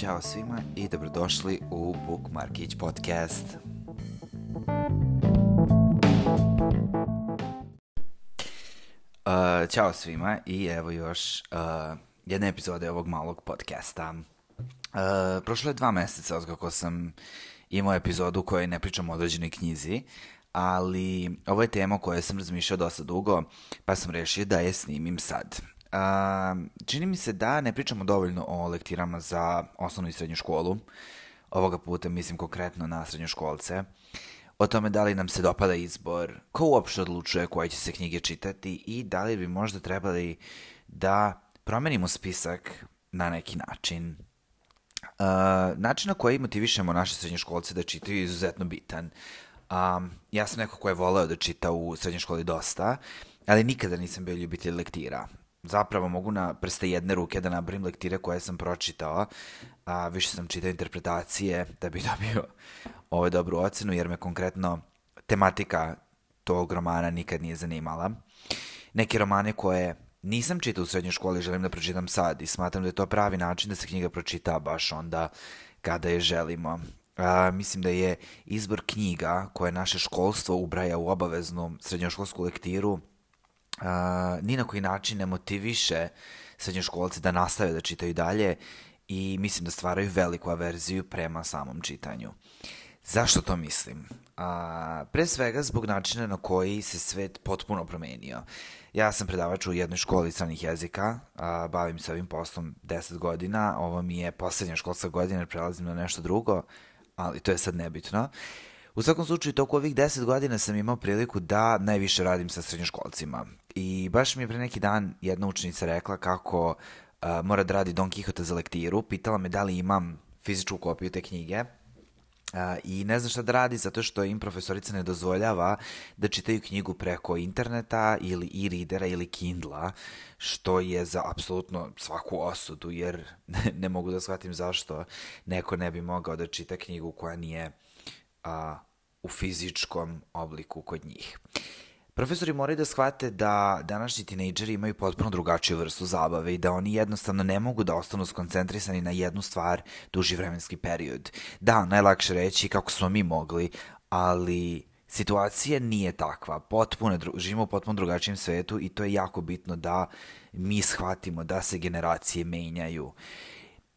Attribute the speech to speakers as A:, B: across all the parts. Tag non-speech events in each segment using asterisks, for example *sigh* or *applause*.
A: Ćao svima i dobrodošli u Bookmarkić podcast. Uh, ćao svima i evo još uh, jedna epizoda ovog malog podcasta. Uh, prošlo je dva meseca od kako sam imao epizodu u kojoj ne pričam o određenoj knjizi, ali ovo je tema o kojoj sam razmišljao dosta dugo, pa sam rešio da je snimim sad. A, čini mi se da ne pričamo dovoljno o lektirama za osnovnu i srednju školu. Ovoga puta mislim konkretno na srednjoškolce. O tome da li nam se dopada izbor, ko uopšte odlučuje koje će se knjige čitati i da li bi možda trebali da promenimo spisak na neki način. Uh, način na koji motivišemo naše srednjoškolce da čitaju je izuzetno bitan. Um, ja sam neko ko je voleo da čita u srednjoj školi dosta, ali nikada nisam bio ljubitelj lektira zapravo mogu na prste jedne ruke da nabrim lektire koje sam pročitao, a više sam čitao interpretacije da bi *laughs* dobio ovaj dobru ocenu, jer me konkretno tematika tog romana nikad nije zanimala. Neke romane koje nisam čitao u srednjoj školi, želim da pročitam sad i smatram da je to pravi način da se knjiga pročita baš onda kada je želimo. A, mislim da je izbor knjiga koje naše školstvo ubraja u obaveznu srednjoškolsku lektiru uh, ni na koji način ne motiviše srednjoškolce da nastave da čitaju dalje i mislim da stvaraju veliku averziju prema samom čitanju. Zašto to mislim? A, pre svega zbog načina na koji se svet potpuno promenio. Ja sam predavač u jednoj školi stranih jezika, a, bavim se ovim poslom 10 godina, ovo mi je poslednja školska godina, prelazim na nešto drugo, ali to je sad nebitno. U svakom slučaju, toku ovih 10 godina sam imao priliku da najviše radim sa srednjoškolcima. I baš mi je pre neki dan jedna učenica rekla kako uh, mora da radi Don Quixote za lektiru. Pitala me da li imam fizičku kopiju te knjige. Uh, I ne zna šta da radi zato što im profesorica ne dozvoljava da čitaju knjigu preko interneta ili e-readera ili Kindla, što je za apsolutno svaku osudu, jer ne, *laughs* ne mogu da shvatim zašto neko ne bi mogao da čita knjigu koja nije a, u fizičkom obliku kod njih. Profesori moraju da shvate da današnji tinejdžeri imaju potpuno drugačiju vrstu zabave i da oni jednostavno ne mogu da ostanu skoncentrisani na jednu stvar duži vremenski period. Da, najlakše reći kako smo mi mogli, ali situacija nije takva. Potpuno, živimo u potpuno drugačijem svetu i to je jako bitno da mi shvatimo da se generacije menjaju.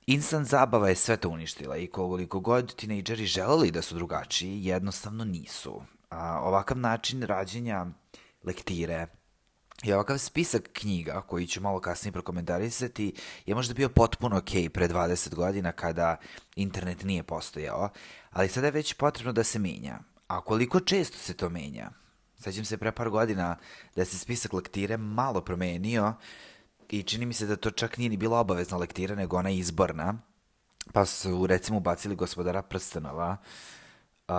A: Instant zabava je sve to uništila i koliko god tinejdžeri želeli da su drugačiji, jednostavno nisu. A, ovakav način rađenja lektire i ovakav spisak knjiga, koji ću malo kasnije prokomentarisati, je možda bio potpuno ok pre 20 godina kada internet nije postojao, ali sada je već potrebno da se menja. A koliko često se to menja? Sećam se pre par godina da se spisak lektire malo promenio, i čini mi se da to čak nije ni bila obavezna lektira, nego ona izborna, pa su recimo ubacili gospodara prstenova, Uh,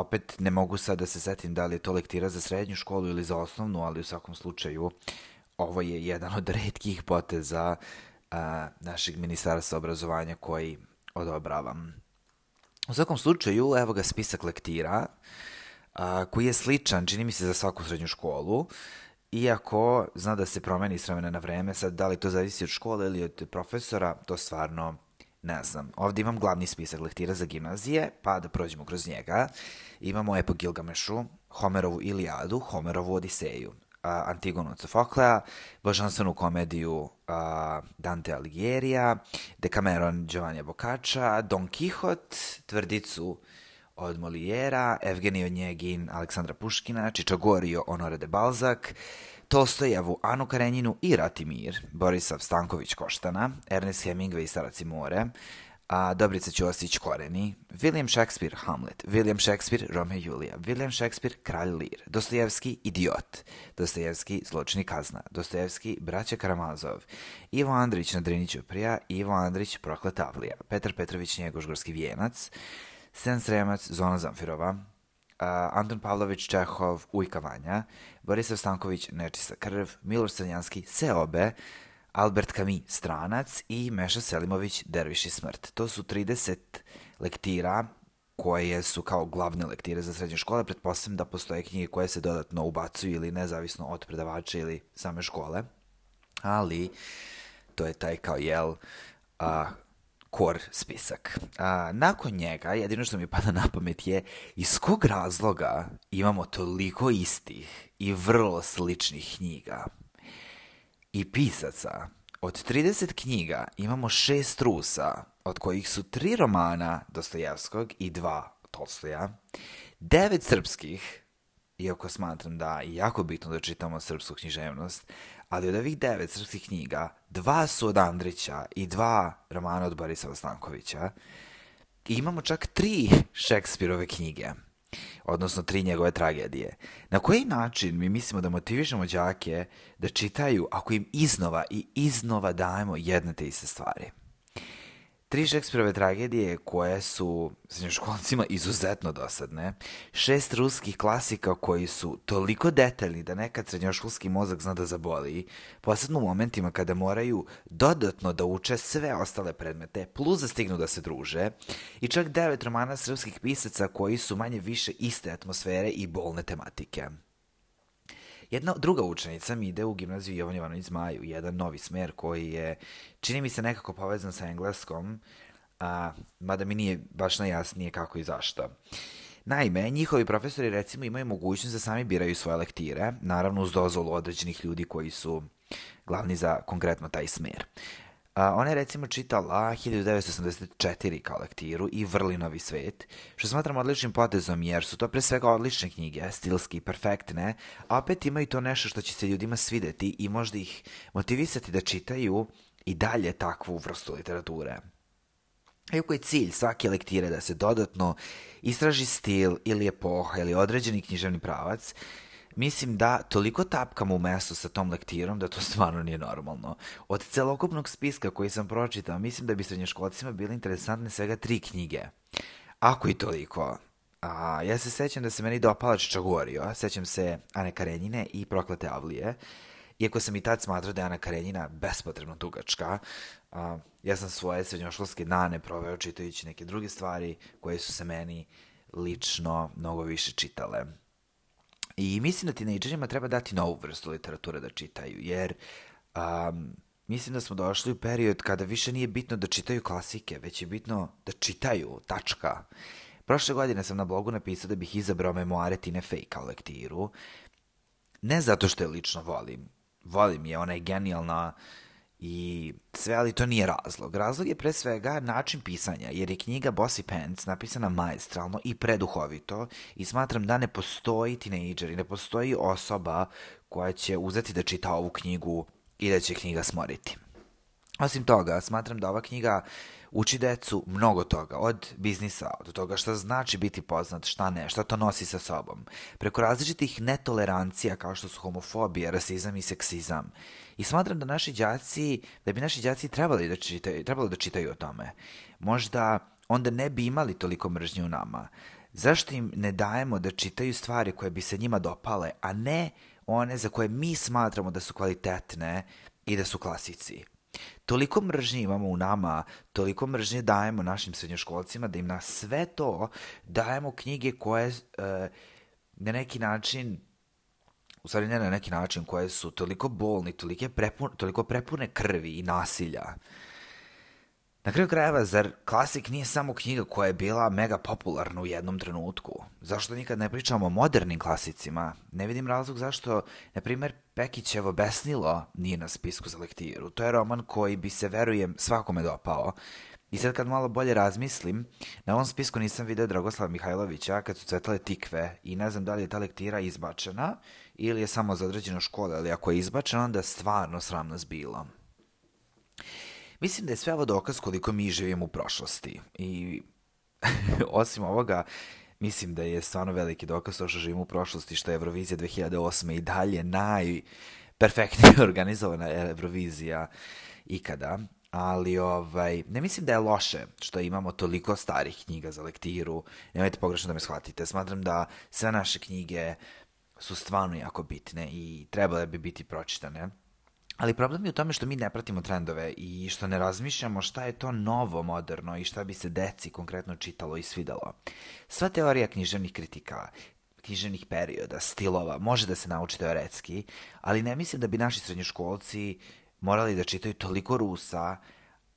A: opet ne mogu sad da se setim da li je to lektira za srednju školu ili za osnovnu, ali u svakom slučaju ovo je jedan od redkih poteza uh, našeg ministarstva obrazovanja koji odobravam. U svakom slučaju, evo ga spisak lektira, uh, koji je sličan, čini mi se, za svaku srednju školu. Iako zna da se promeni s vremena na vreme, sad da li to zavisi od škole ili od profesora, to stvarno ne znam. Ovde imam glavni spisak lektira za gimnazije, pa da prođemo kroz njega. Imamo Epo Gilgamešu, Homerovu Iliadu, Homerovu Odiseju, Antigonu od Sofoklea, božanstvenu komediju Dante Alighieri, Decameron Giovanni Boccaccia, Don Quixote, Tvrdicu od Molijera, Evgenij Onjegin, Aleksandra Puškina, Čičagorio, Honore de Balzac, Tolstojevu, Anu Karenjinu i Ratimir, Borisav Stanković Koštana, Ernest Hemingway i Starac i more, a Dobrica Ćosić Koreni, William Shakespeare Hamlet, William Shakespeare Romeo i Julija, William Shakespeare Kralj Lir, Dostojevski Idiot, Dostojevski Zločini kazna, Dostojevski Braća Karamazov, Ivo Andrić na Driniću prija, Ivo Andrić Prokleta Avlija, Petar Petrović Njegošgorski vijenac, Sen Sremac, Zona Zamfirova, Anton Pavlović Čehov, Ujka Vanja, Borisav Stanković, Nečista krv, Milor Crnjanski, Seobe, Albert Kami, Stranac i Meša Selimović, Derviš i smrt. To su 30 lektira koje su kao glavne lektire za srednje škole. Pretpostavljam da postoje knjige koje se dodatno ubacuju ili nezavisno od predavača ili same škole. Ali to je taj kao jel a, kor spisak. A, nakon njega, jedino što mi pada na pamet je iz kog razloga imamo toliko istih i vrlo sličnih knjiga i pisaca. Od 30 knjiga imamo šest Rusa, od kojih su tri romana Dostojevskog i dva Tolstoja, devet srpskih, iako smatram da je jako bitno da čitamo srpsku književnost, ali od ovih devet srpskih knjiga, dva su od Andrića i dva romana od Borisa Stankovića, i imamo čak tri Šekspirove knjige, odnosno tri njegove tragedije. Na koji način mi mislimo da motivišemo đake da čitaju ako im iznova i iznova dajemo jedne te iste stvari? Tri Šekspirove tragedije koje su srednjoškolcima izuzetno dosadne, šest ruskih klasika koji su toliko detaljni da nekad srednjoškolski mozak zna da zaboli, posebno u momentima kada moraju dodatno da uče sve ostale predmete, plus da stignu da se druže, i čak devet romana srpskih pisaca koji su manje više iste atmosfere i bolne tematike. Jedna druga učenica mi ide u gimnaziju Jovan Jovanović Zmaju, jedan novi smer koji je, čini mi se nekako povezan sa engleskom, a, mada mi nije baš najjasnije kako i zašto. Naime, njihovi profesori recimo imaju mogućnost da sami biraju svoje lektire, naravno uz dozvolu određenih ljudi koji su glavni za konkretno taj smer. A, ona je recimo čitala 1984 kao lektiru i Vrlinovi svet, što smatram odličnim potezom jer su to pre svega odlične knjige, stilski, perfektne, a opet imaju to nešto što će se ljudima svideti i možda ih motivisati da čitaju i dalje takvu vrstu literature. Iako je cilj svake lektire da se dodatno istraži stil ili epoha ili određeni književni pravac, mislim da toliko tapkam u mesto sa tom lektirom da to stvarno nije normalno. Od celokupnog spiska koji sam pročitao, mislim da bi srednjoškolcima bile interesantne svega tri knjige. Ako i toliko. A, ja se sećam da se meni dopala Čagorio, sećam se Ane Karenjine i Proklete Avlije, iako sam i tad smatrao da je Ana Karenjina bespotrebno tugačka, a, ja sam svoje srednjoškolske dane proveo čitajući neke druge stvari koje su se meni lično mnogo više čitale. I mislim da tinejdžerima treba dati novu vrstu literature da čitaju, jer um, mislim da smo došli u period kada više nije bitno da čitaju klasike, već je bitno da čitaju, tačka. Prošle godine sam na blogu napisao da bih izabrao memoare Tine Fey kao lektiru, ne zato što je lično volim, volim je, ona je genijalna, uh, i sve, ali to nije razlog. Razlog je pre svega način pisanja, jer je knjiga Bossy Pants napisana maestralno i preduhovito i smatram da ne postoji tinejdžer i ne postoji osoba koja će uzeti da čita ovu knjigu i da će knjiga smoriti. Osim toga, smatram da ova knjiga uči decu mnogo toga, od biznisa, od toga šta znači biti poznat, šta ne, šta to nosi sa sobom, preko različitih netolerancija kao što su homofobija, rasizam i seksizam. I smatram da naši đaci, da bi naši đaci trebali da čitaju, trebalo da čitaju o tome. Možda onda ne bi imali toliko mržnje u nama. Zašto im ne dajemo da čitaju stvari koje bi se njima dopale, a ne one za koje mi smatramo da su kvalitetne i da su klasici? Toliko mržnje imamo u nama, toliko mržnje dajemo našim srednjoškolcima da im na sve to dajemo knjige koje e, na neki način u stvari ne na neki način koje su toliko bolni, toliko, prepun, toliko prepune krvi i nasilja. Na kraju krajeva, zar klasik nije samo knjiga koja je bila mega popularna u jednom trenutku? Zašto nikad ne pričamo o modernim klasicima? Ne vidim razlog zašto, na primer, Pekićevo Besnilo nije na spisku za lektiru. To je roman koji bi se, verujem, svakome dopao. I sad kad malo bolje razmislim, na ovom spisku nisam video Dragoslava Mihajlovića kad su cvetale tikve i ne znam da li je ta lektira izbačena ili je samo za određeno škole, ali ako je izbačena, onda stvarno sram nas bilo. Mislim da je sve ovo dokaz koliko mi živimo u prošlosti i *laughs* osim ovoga, mislim da je stvarno veliki dokaz to što živimo u prošlosti, što je Eurovizija 2008. i dalje najperfektnije *laughs* organizovana Eurovizija ikada ali ovaj, ne mislim da je loše što imamo toliko starih knjiga za lektiru, nemojte pogrešno da me shvatite, smatram da sve naše knjige su stvarno jako bitne i trebale bi biti pročitane. Ali problem je u tome što mi ne pratimo trendove i što ne razmišljamo šta je to novo, moderno i šta bi se deci konkretno čitalo i svidalo. Sva teorija književnih kritika, književnih perioda, stilova, može da se nauči teoretski, ali ne mislim da bi naši srednjoškolci morali da čitaju toliko Rusa,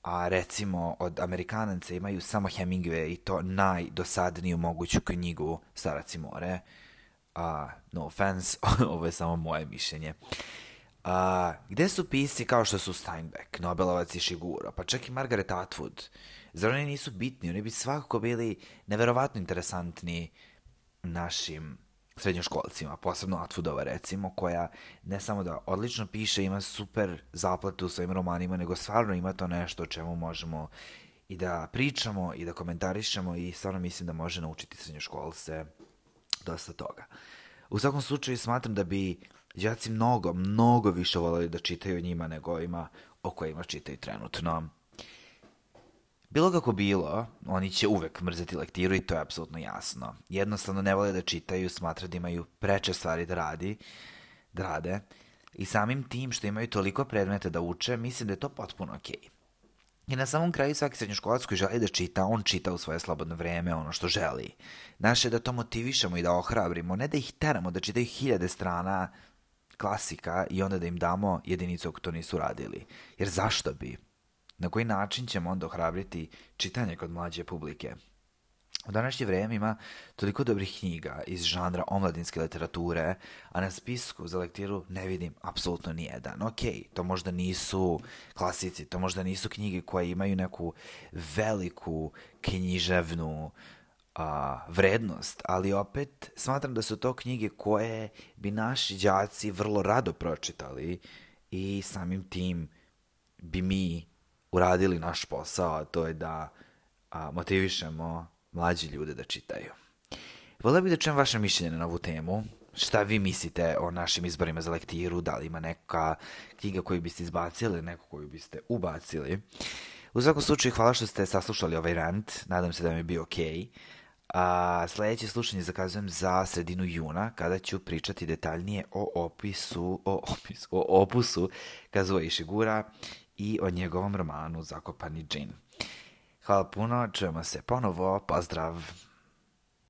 A: a recimo od Amerikanaca imaju samo Hemingway i to najdosadniju moguću knjigu Starac i more. Uh, no offense, *laughs* ovo je samo moje mišljenje. A, gde su pisci kao što su Steinbeck, Nobelovac i Shiguro, pa čak i Margaret Atwood? Zar oni nisu bitni? Oni bi svakako bili neverovatno interesantni našim srednjoškolcima, posebno Atwoodova recimo, koja ne samo da odlično piše, ima super zapletu u svojim romanima, nego stvarno ima to nešto o čemu možemo i da pričamo i da komentarišemo i stvarno mislim da može naučiti srednjoškolce dosta toga. U svakom slučaju smatram da bi đaci mnogo, mnogo više voleli da čitaju o njima nego ima o kojima čitaju trenutno. Bilo kako bilo, oni će uvek mrzeti lektiru i to je apsolutno jasno. Jednostavno ne vole da čitaju, smatra da imaju preče stvari da radi, da rade, i samim tim što imaju toliko predmeta da uče, mislim da je to potpuno okej. Okay. I na samom kraju svaki srednjoškolac koji želi da čita, on čita u svoje slobodno vreme ono što želi. Naše je da to motivišemo i da ohrabrimo, ne da ih teramo da čitaju hiljade strana klasika i onda da im damo jedinicu ako to nisu radili. Jer zašto bi? Na koji način ćemo onda ohrabriti čitanje kod mlađe publike? U današnje vreme ima toliko dobrih knjiga iz žanra omladinske literature, a na spisku za lektiru ne vidim apsolutno ni jedan. Ok, to možda nisu klasici, to možda nisu knjige koje imaju neku veliku književnu a, vrednost, ali opet smatram da su to knjige koje bi naši đaci vrlo rado pročitali i samim tim bi mi uradili naš posao, a to je da a, motivišemo mlađi ljude da čitaju. Volio bih da čujem vaše mišljenje na ovu temu. Šta vi mislite o našim izborima za lektiru? Da li ima neka knjiga koju biste izbacili, neku koju biste ubacili? U svakom slučaju, hvala što ste saslušali ovaj rant. Nadam se da mi je bio okej. Okay. A sledeće slušanje zakazujem za sredinu juna, kada ću pričati detaljnije o opisu, o opisu, o opusu Kazuo Ishigura i o njegovom romanu Zakopani džin. Hvala puno, čujemo se ponovo, pozdrav!